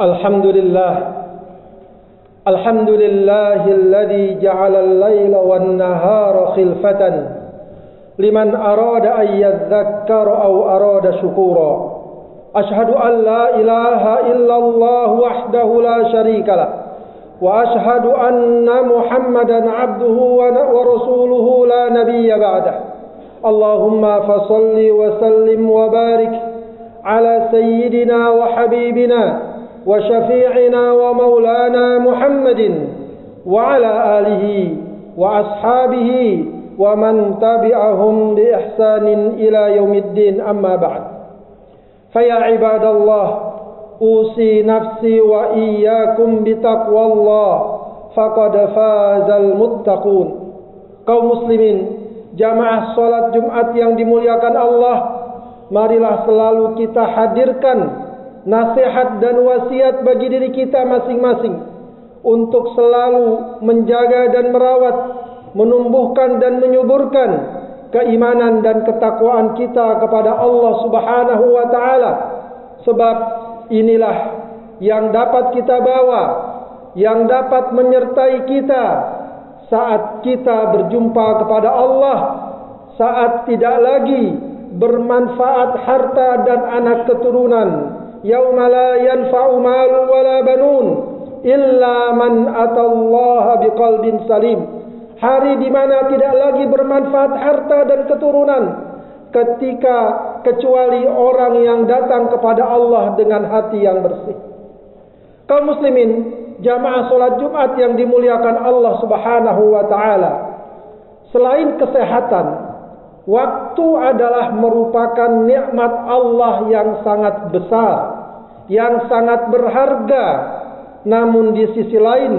الحمد لله. الحمد لله الذي جعل الليل والنهار خلفة لمن أراد أن يذكر أو أراد شكورا. أشهد أن لا إله إلا الله وحده لا شريك له وأشهد أن محمدا عبده ورسوله لا نبي بعده. اللهم فصل وسلم وبارك على سيدنا وحبيبنا وشفيعنا ومولانا محمد وعلى آله وأصحابه ومن تبعهم بإحسان إلى يوم الدين أما بعد فيا عباد الله أوصي نفسي وإياكم بتقوى الله فقد فاز المتقون kaum muslimin jamaah salat Jumat yang dimuliakan Allah marilah selalu kita hadirkan nasihat dan wasiat bagi diri kita masing-masing untuk selalu menjaga dan merawat, menumbuhkan dan menyuburkan keimanan dan ketakwaan kita kepada Allah Subhanahu wa taala. Sebab inilah yang dapat kita bawa, yang dapat menyertai kita saat kita berjumpa kepada Allah, saat tidak lagi bermanfaat harta dan anak keturunan yauma la yanfa'u malu wala banun illa man atallaha biqalbin salim hari di mana tidak lagi bermanfaat harta dan keturunan ketika kecuali orang yang datang kepada Allah dengan hati yang bersih. Kaum muslimin jamaah salat Jumat yang dimuliakan Allah Subhanahu wa taala. Selain kesehatan Waktu adalah merupakan nikmat Allah yang sangat besar, yang sangat berharga. Namun di sisi lain,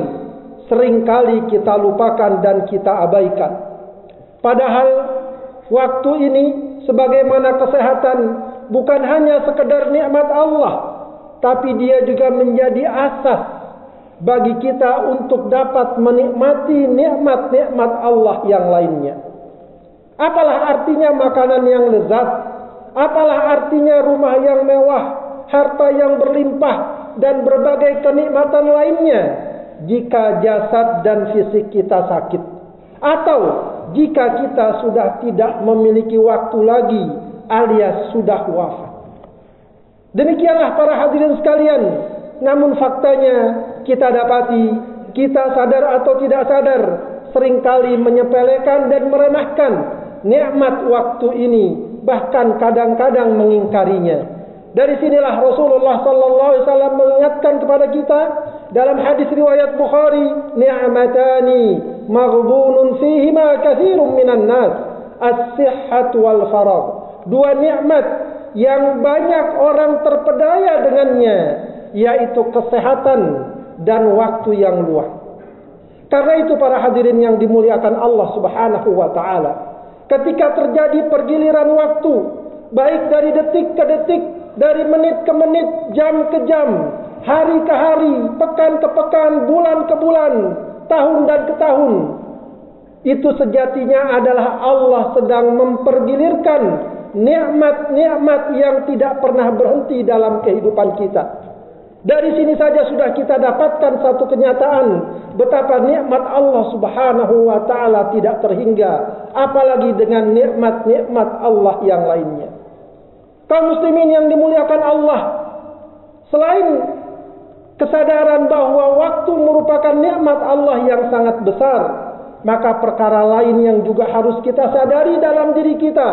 sering kali kita lupakan dan kita abaikan. Padahal waktu ini sebagaimana kesehatan bukan hanya sekedar nikmat Allah, tapi dia juga menjadi asas bagi kita untuk dapat menikmati nikmat-nikmat Allah yang lainnya. Apalah artinya makanan yang lezat? Apalah artinya rumah yang mewah, harta yang berlimpah, dan berbagai kenikmatan lainnya jika jasad dan fisik kita sakit? Atau jika kita sudah tidak memiliki waktu lagi alias sudah wafat? Demikianlah para hadirin sekalian. Namun faktanya kita dapati, kita sadar atau tidak sadar, sering kali menyepelekan dan meremehkan nikmat waktu ini bahkan kadang-kadang mengingkarinya. Dari sinilah Rasulullah sallallahu alaihi wasallam mengingatkan kepada kita dalam hadis riwayat Bukhari, ni'matani maghdunun fihima katsirun minan nas, as-sihhat wal faragh. Dua nikmat yang banyak orang terpedaya dengannya, yaitu kesehatan dan waktu yang luang. Karena itu para hadirin yang dimuliakan Allah Subhanahu wa taala, ketika terjadi pergiliran waktu, baik dari detik ke detik, dari menit ke menit, jam ke jam, hari ke hari, pekan ke pekan, bulan ke bulan, tahun dan ke tahun. Itu sejatinya adalah Allah sedang mempergilirkan nikmat-nikmat yang tidak pernah berhenti dalam kehidupan kita. Dari sini saja sudah kita dapatkan satu kenyataan betapa nikmat Allah Subhanahu wa taala tidak terhingga, apalagi dengan nikmat-nikmat Allah yang lainnya. Kaum muslimin yang dimuliakan Allah, selain kesadaran bahwa waktu merupakan nikmat Allah yang sangat besar, maka perkara lain yang juga harus kita sadari dalam diri kita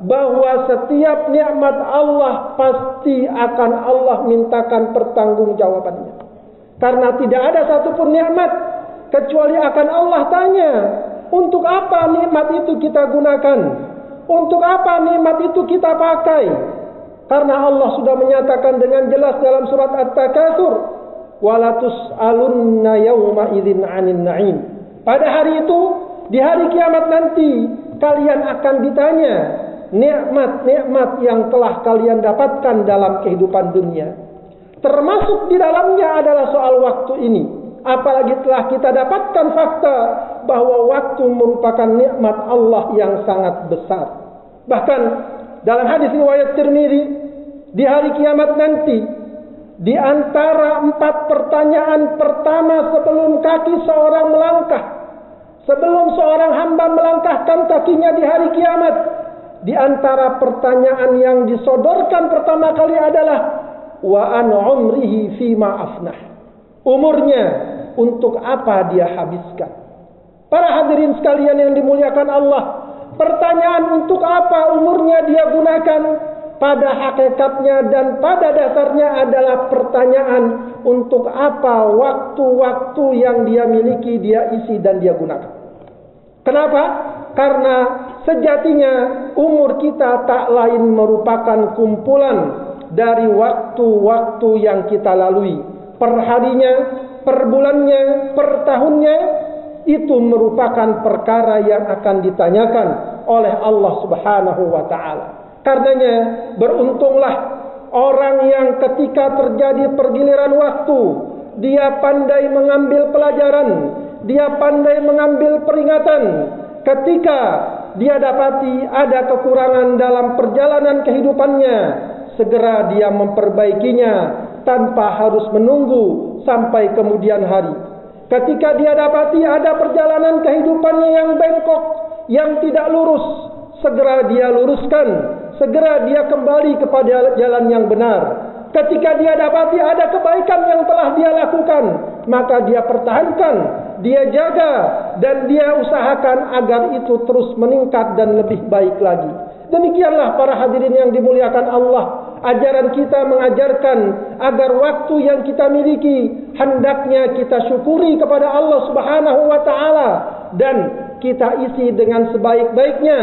bahwa setiap nikmat Allah pasti akan Allah mintakan pertanggungjawabannya. Karena tidak ada satupun nikmat kecuali akan Allah tanya, untuk apa nikmat itu kita gunakan? Untuk apa nikmat itu kita pakai? Karena Allah sudah menyatakan dengan jelas dalam surat At-Takatsur, "Walatus alunna yauma idzin 'anin na'im." Pada hari itu, di hari kiamat nanti, kalian akan ditanya nikmat-nikmat yang telah kalian dapatkan dalam kehidupan dunia. Termasuk di dalamnya adalah soal waktu ini. Apalagi telah kita dapatkan fakta bahwa waktu merupakan nikmat Allah yang sangat besar. Bahkan dalam hadis riwayat Tirmidzi di hari kiamat nanti Di antara empat pertanyaan pertama sebelum kaki seorang melangkah. Sebelum seorang hamba melangkahkan kakinya di hari kiamat. Di antara pertanyaan yang disodorkan pertama kali adalah. Wa an umrihi fima afnah. Umurnya untuk apa dia habiskan. Para hadirin sekalian yang dimuliakan Allah. Pertanyaan untuk apa umurnya dia gunakan pada hakikatnya dan pada dasarnya adalah pertanyaan untuk apa waktu-waktu yang dia miliki dia isi dan dia gunakan. Kenapa? Karena sejatinya umur kita tak lain merupakan kumpulan dari waktu-waktu yang kita lalui. Per harinya, per bulannya, per tahunnya itu merupakan perkara yang akan ditanyakan oleh Allah Subhanahu wa taala. Karenanya beruntunglah orang yang ketika terjadi pergiliran waktu dia pandai mengambil pelajaran, dia pandai mengambil peringatan ketika dia dapati ada kekurangan dalam perjalanan kehidupannya, segera dia memperbaikinya tanpa harus menunggu sampai kemudian hari. Ketika dia dapati ada perjalanan kehidupannya yang bengkok, yang tidak lurus, segera dia luruskan segera dia kembali kepada jalan yang benar. Ketika dia dapati ada kebaikan yang telah dia lakukan, maka dia pertahankan, dia jaga, dan dia usahakan agar itu terus meningkat dan lebih baik lagi. Demikianlah para hadirin yang dimuliakan Allah. Ajaran kita mengajarkan agar waktu yang kita miliki hendaknya kita syukuri kepada Allah Subhanahu wa taala dan kita isi dengan sebaik-baiknya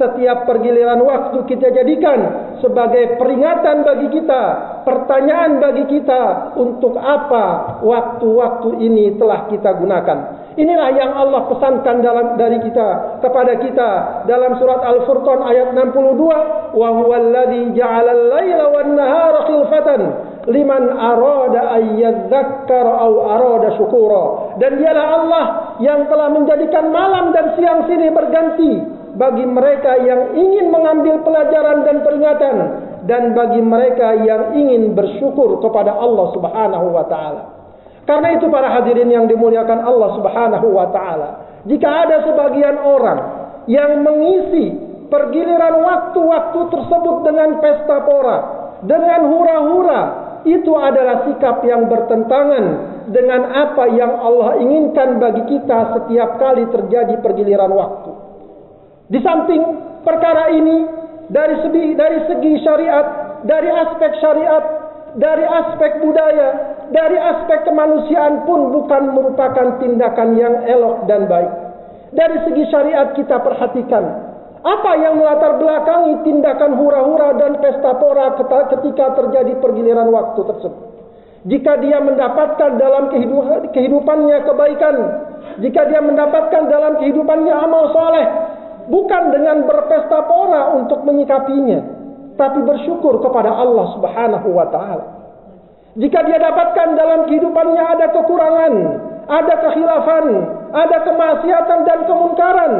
setiap pergiliran waktu kita jadikan sebagai peringatan bagi kita, pertanyaan bagi kita untuk apa waktu-waktu ini telah kita gunakan. Inilah yang Allah pesankan dalam dari kita kepada kita dalam surat Al-Furqan ayat 62, "Wa huwallazi ja'ala al-laila wan-nahara khilfatan liman arada ayyadzakkara aw arada syukura." Dan dialah Allah yang telah menjadikan malam dan siang sini berganti bagi mereka yang ingin mengambil pelajaran dan peringatan dan bagi mereka yang ingin bersyukur kepada Allah Subhanahu wa taala. Karena itu para hadirin yang dimuliakan Allah Subhanahu wa taala, jika ada sebagian orang yang mengisi pergiliran waktu-waktu tersebut dengan pesta pora, dengan hura-hura, itu adalah sikap yang bertentangan dengan apa yang Allah inginkan bagi kita setiap kali terjadi pergiliran waktu. Di samping perkara ini dari segi dari segi syariat, dari aspek syariat, dari aspek budaya, dari aspek kemanusiaan pun bukan merupakan tindakan yang elok dan baik. Dari segi syariat kita perhatikan apa yang melatar belakangi tindakan hura-hura dan pesta pora ketika terjadi pergiliran waktu tersebut. Jika dia mendapatkan dalam kehidupannya kebaikan, jika dia mendapatkan dalam kehidupannya amal soleh, bukan dengan berpesta pora untuk menyikapinya, tapi bersyukur kepada Allah Subhanahu wa taala. Jika dia dapatkan dalam kehidupannya ada kekurangan, ada kekhilafan, ada kemaksiatan dan kemungkaran,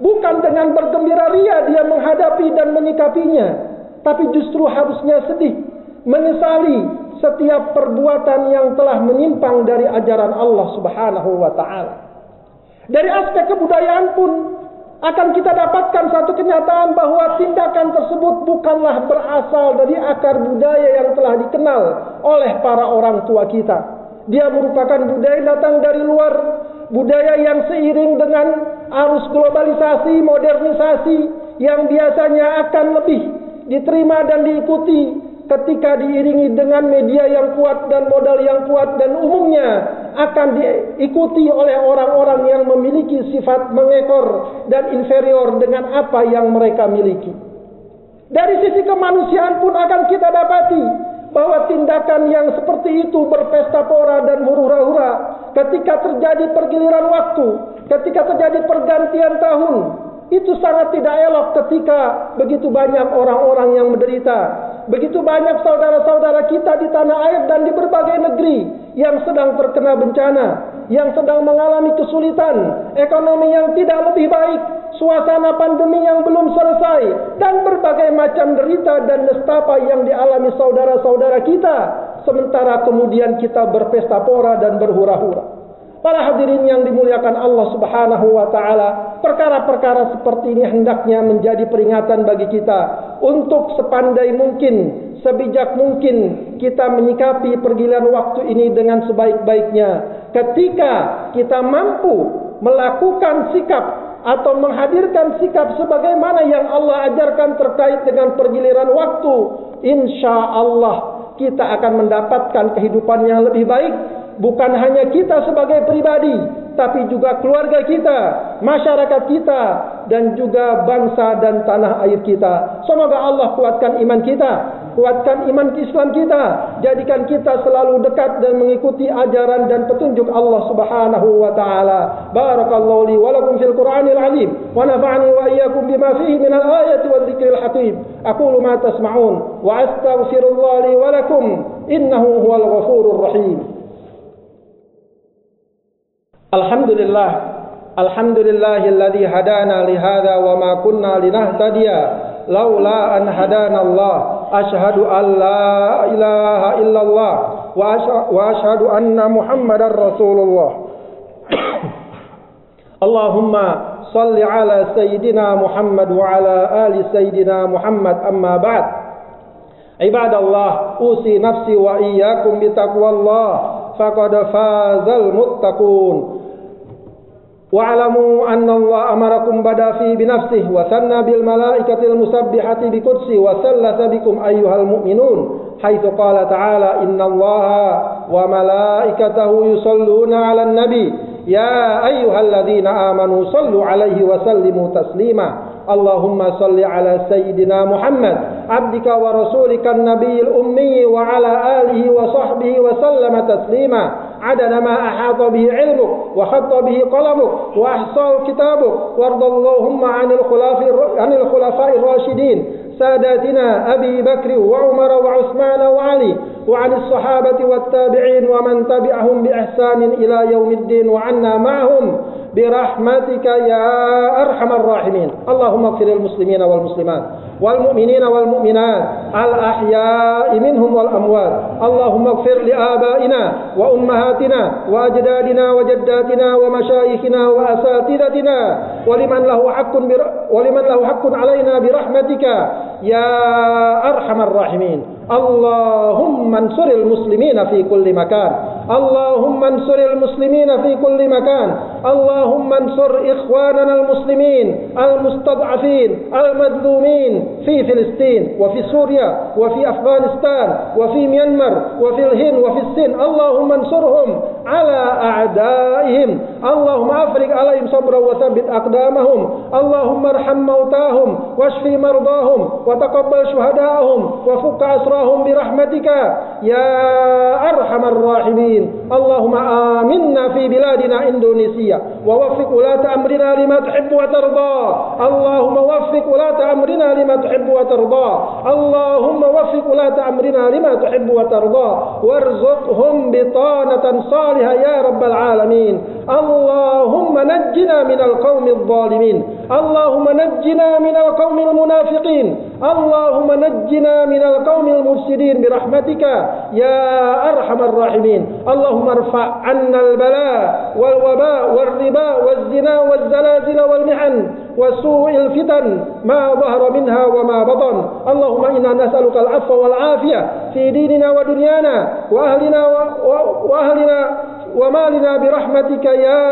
bukan dengan bergembira ria dia menghadapi dan menyikapinya, tapi justru harusnya sedih, menyesali setiap perbuatan yang telah menyimpang dari ajaran Allah Subhanahu wa taala. Dari aspek kebudayaan pun akan kita dapatkan satu kenyataan bahwa tindakan tersebut bukanlah berasal dari akar budaya yang telah dikenal oleh para orang tua kita. Dia merupakan budaya datang dari luar, budaya yang seiring dengan arus globalisasi, modernisasi yang biasanya akan lebih diterima dan diikuti ketika diiringi dengan media yang kuat dan modal yang kuat dan umumnya akan diikuti oleh orang-orang yang memiliki sifat mengekor dan inferior dengan apa yang mereka miliki. Dari sisi kemanusiaan pun akan kita dapati bahwa tindakan yang seperti itu berpesta pora dan hura-hura ketika terjadi pergiliran waktu, ketika terjadi pergantian tahun, itu sangat tidak elok ketika begitu banyak orang-orang yang menderita. Begitu banyak saudara-saudara kita di tanah air dan di berbagai negeri yang sedang terkena bencana, yang sedang mengalami kesulitan, ekonomi yang tidak lebih baik, suasana pandemi yang belum selesai, dan berbagai macam derita dan nestapa yang dialami saudara-saudara kita sementara kemudian kita berpesta pora dan berhura-hura. Para hadirin yang dimuliakan Allah Subhanahu wa taala, perkara-perkara seperti ini hendaknya menjadi peringatan bagi kita untuk sepandai mungkin, sebijak mungkin kita menyikapi pergiliran waktu ini dengan sebaik-baiknya. Ketika kita mampu melakukan sikap atau menghadirkan sikap sebagaimana yang Allah ajarkan terkait dengan pergiliran waktu, insya Allah kita akan mendapatkan kehidupan yang lebih baik bukan hanya kita sebagai pribadi, tapi juga keluarga kita, masyarakat kita, dan juga bangsa dan tanah air kita. Semoga Allah kuatkan iman kita, kuatkan iman Islam kita, jadikan kita selalu dekat dan mengikuti ajaran dan petunjuk Allah Subhanahu wa taala. Barakallahu li wa lakum fil Qur'anil azim wa nafa'ani wa iyyakum bima fihi min al-ayati wa dzikril hakim. Aqulu ma tasma'un wa astaghfirullah li wa lakum innahu huwal ghafurur rahim. Alhamdulillah Alhamdulillahilladzi hadana li hadza wa ma kunna linahtadiya laula an hadana Allah أشهد أن لا إله إلا الله وأشهد أن محمدا رسول الله. اللهم صل على سيدنا محمد وعلى آل سيدنا محمد. أما بعد عباد الله أوصي نفسي وإياكم بتقوى الله فقد فاز المتقون. واعلموا أن الله أمركم بدا فيه بنفسه وثنى بالملائكة المسبحة بقدسه وثلث بكم أيها المؤمنون حيث قال تعالى إن الله وملائكته يصلون على النبي. يا أيها الذين آمنوا صلوا عليه وسلموا تسليما. اللهم صل على سيدنا محمد عبدك ورسولك النبي الأمي وعلى آله وصحبه وسلم تسليما. عدد ما أحاط به علمك وخط به قلمك وأحصاه كتابك وارض اللهم عن الخلفاء الراشدين ساداتنا أبي بكر وعمر وعثمان وعلي وعن الصحابة والتابعين ومن تبعهم بإحسان إلى يوم الدين وعنا معهم برحمتك يا أرحم الراحمين. اللهم اغفر المسلمين والمسلمات والمؤمنين والمؤمنات الأحياء منهم والأموات. اللهم اغفر لآبائنا وأمهاتنا وأجدادنا وجداتنا ومشايخنا وأساتذتنا ولمن له حق ولمن له حق علينا برحمتك يا أرحم الراحمين. اللهم انصر المسلمين في كل مكان. اللهم انصر المسلمين في كل مكان. اللهم انصر إخواننا المسلمين المستضعفين المظلومين في فلسطين وفي سوريا وفي أفغانستان وفي ميانمار وفي الهند وفي الصين. اللهم انصرهم. على أعدائهم. اللهم أفرق عليهم صبرا وثبت أقدامهم. اللهم ارحم موتاهم واشف مرضاهم وتقبل شهداءهم وفك أسراهم برحمتك. يا أرحم الراحمين. اللهم آمنا في بلادنا إندونيسيا ووفق ولاة أمرنا لما تحب وترضى. اللهم وفق ولاة أمرنا لما تحب وترضى. اللهم وفق ولاة أمرنا لما تحب وترضى. وارزقهم بطانة صالحة يا رب العالمين. اللهم نجنا من القوم الظالمين. اللهم نجنا من القوم المنافقين. اللهم نجنا من القوم المفسدين برحمتك يا أرحم الراحمين. اللهم ارفع عنا البلاء والوباء والربا والزنا والزلازل والمحن وسوء الفتن ما ظهر منها وما بطن. اللهم إنا نسألك العفو والعافية في ديننا ودنيانا وأهلنا وأهلنا ومالنا برحمتك يا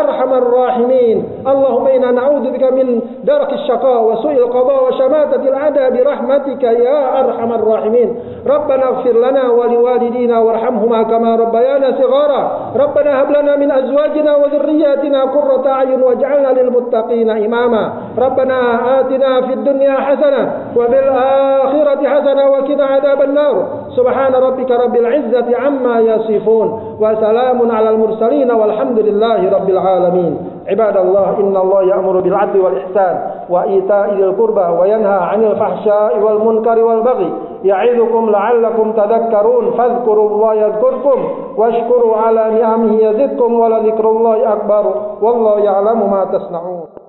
أرحم الراحمين. اللهم إنا نعوذ بك من درك الشقاء وسوء القضاء وشماتة العدى برحمتك يا أرحم الراحمين. ربنا اغفر لنا ولوالدينا وارحمهما كما ربيانا صغارا. ربنا هب لنا من أزواجنا وذرياتنا قرة أعين واجعلنا للمتقين إماما. ربنا آتنا في الدنيا حسنة وفي الآخرة حسنة وكنا عذاب النار. سبحان ربك رب العزة عما يصفون وسلام على المرسلين والحمد لله رب العالمين. عباد الله إن الله يأمر بالعدل والإحسان وإيتاء ذي القربى وينهى عن الفحشاء والمنكر والبغي. يعظكم لعلكم تذكرون. فاذكروا الله يذكركم واشكروا على نعمه يزدكم ولذكر الله أكبر. والله يعلم ما تصنعون.